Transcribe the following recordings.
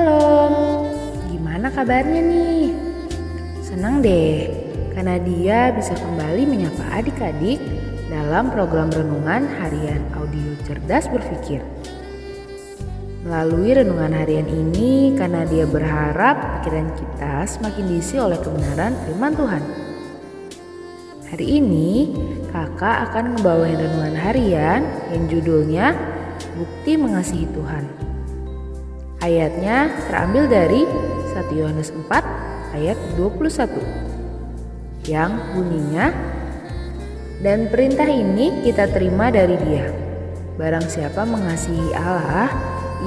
shalom. Gimana kabarnya nih? Senang deh, karena dia bisa kembali menyapa adik-adik dalam program renungan harian audio cerdas berpikir. Melalui renungan harian ini, karena dia berharap pikiran kita semakin diisi oleh kebenaran firman Tuhan. Hari ini, kakak akan ngebawain renungan harian yang judulnya Bukti Mengasihi Tuhan. Ayatnya terambil dari 1 Yohanes 4 ayat 21 yang bunyinya dan perintah ini kita terima dari dia. Barang siapa mengasihi Allah,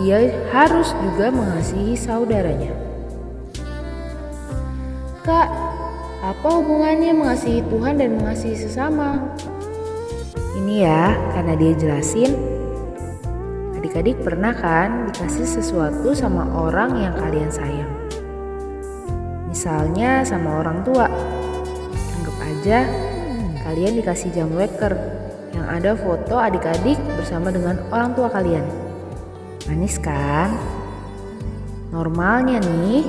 ia harus juga mengasihi saudaranya. Kak, apa hubungannya mengasihi Tuhan dan mengasihi sesama? Ini ya, karena dia jelasin Adik-adik pernah kan dikasih sesuatu sama orang yang kalian sayang? Misalnya sama orang tua. Anggap aja kalian dikasih jam waker yang ada foto adik-adik bersama dengan orang tua kalian. Manis kan? Normalnya nih,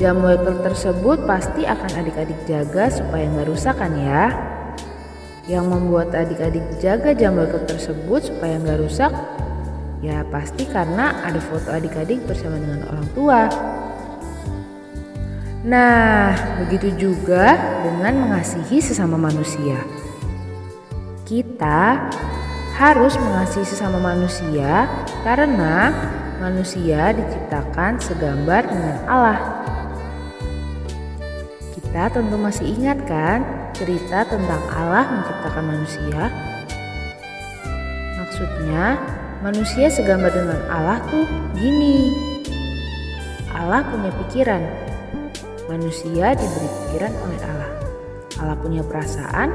jam waker tersebut pasti akan adik-adik jaga supaya nggak rusak kan ya? Yang membuat adik-adik jaga jam waker tersebut supaya nggak rusak Ya pasti karena ada foto adik-adik bersama dengan orang tua. Nah, begitu juga dengan mengasihi sesama manusia. Kita harus mengasihi sesama manusia karena manusia diciptakan segambar dengan Allah. Kita tentu masih ingat kan cerita tentang Allah menciptakan manusia? Maksudnya, manusia segambar dengan Allah tuh gini. Allah punya pikiran. Manusia diberi pikiran oleh Allah. Allah punya perasaan.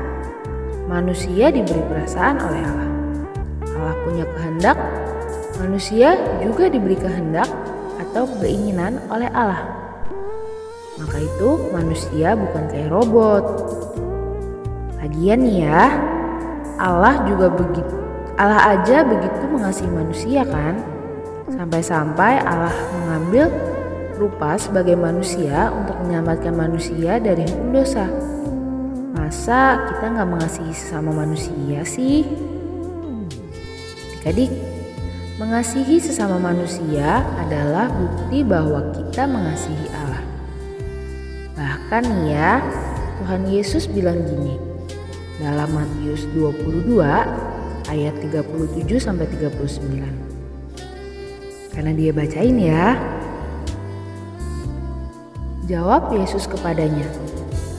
Manusia diberi perasaan oleh Allah. Allah punya kehendak. Manusia juga diberi kehendak atau keinginan oleh Allah. Maka itu manusia bukan kayak robot. Lagian ya, Allah juga begitu Allah aja begitu mengasihi manusia kan? Sampai-sampai Allah mengambil rupa sebagai manusia untuk menyelamatkan manusia dari hukum dosa. Masa kita nggak mengasihi sesama manusia sih? Adik-adik, mengasihi sesama manusia adalah bukti bahwa kita mengasihi Allah. Bahkan ya, Tuhan Yesus bilang gini dalam Matius 22 ayat 37 sampai 39. Karena dia bacain ya. Jawab Yesus kepadanya,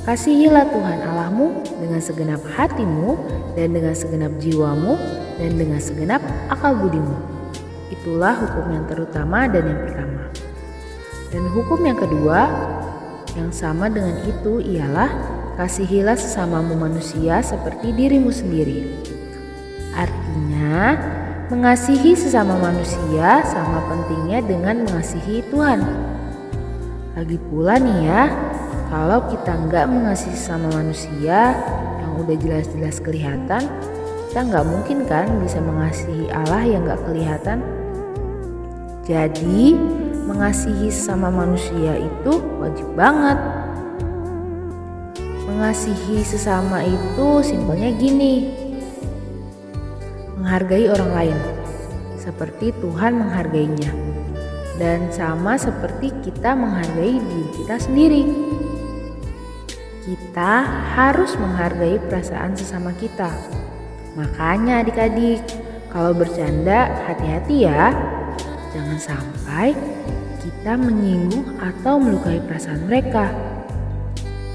Kasihilah Tuhan Allahmu dengan segenap hatimu dan dengan segenap jiwamu dan dengan segenap akal budimu. Itulah hukum yang terutama dan yang pertama. Dan hukum yang kedua yang sama dengan itu ialah kasihilah sesamamu manusia seperti dirimu sendiri. Mengasihi sesama manusia sama pentingnya dengan mengasihi Tuhan. Lagi pula nih ya, kalau kita nggak mengasihi sesama manusia yang udah jelas-jelas kelihatan, kita nggak mungkin kan bisa mengasihi Allah yang nggak kelihatan. Jadi, mengasihi sesama manusia itu wajib banget. Mengasihi sesama itu simpelnya gini, menghargai orang lain seperti Tuhan menghargainya dan sama seperti kita menghargai diri kita sendiri. Kita harus menghargai perasaan sesama kita. Makanya adik-adik, kalau bercanda hati-hati ya. Jangan sampai kita menyinggung atau melukai perasaan mereka.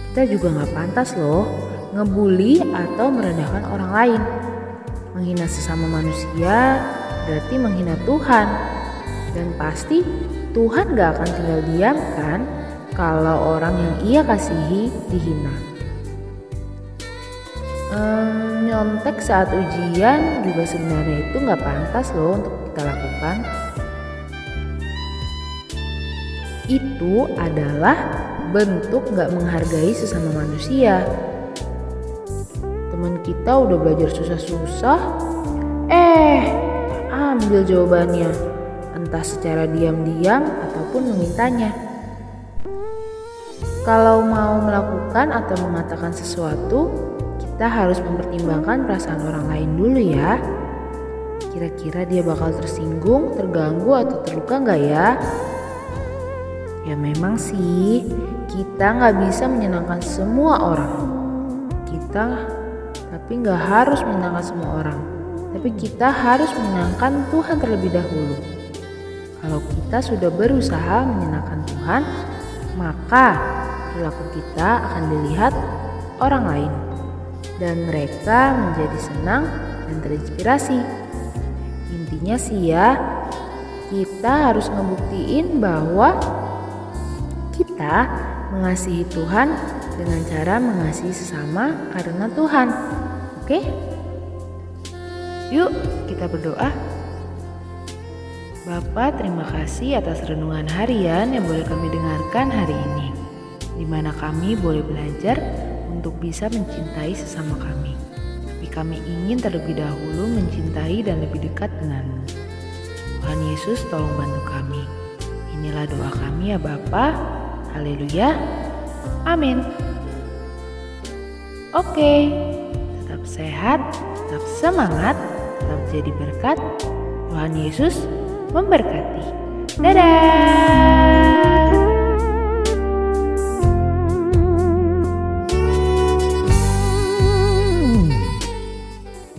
Kita juga nggak pantas loh ngebully atau merendahkan orang lain. Menghina sesama manusia berarti menghina Tuhan. Dan pasti Tuhan gak akan tinggal diam kan kalau orang yang ia kasihi dihina. Ehm, nyontek saat ujian juga sebenarnya itu gak pantas loh untuk kita lakukan. Itu adalah bentuk gak menghargai sesama manusia kita udah belajar susah-susah eh ambil jawabannya entah secara diam-diam ataupun memintanya. Kalau mau melakukan atau mengatakan sesuatu, kita harus mempertimbangkan perasaan orang lain dulu ya. Kira-kira dia bakal tersinggung, terganggu, atau terluka nggak ya? Ya memang sih, kita nggak bisa menyenangkan semua orang. Kita tapi nggak harus menyenangkan semua orang. Tapi kita harus menyenangkan Tuhan terlebih dahulu. Kalau kita sudah berusaha menyenangkan Tuhan, maka perilaku kita akan dilihat orang lain dan mereka menjadi senang dan terinspirasi. Intinya sih ya, kita harus ngebuktiin bahwa kita mengasihi Tuhan dengan cara mengasihi sesama karena Tuhan. Oke? Yuk, kita berdoa. Bapak, terima kasih atas renungan harian yang boleh kami dengarkan hari ini, di mana kami boleh belajar untuk bisa mencintai sesama kami. Tapi kami ingin terlebih dahulu mencintai dan lebih dekat denganmu. Tuhan Yesus tolong bantu kami. Inilah doa kami ya Bapa. Haleluya. Amin. Oke, tetap sehat, tetap semangat, tetap jadi berkat. Tuhan Yesus memberkati. Dadah.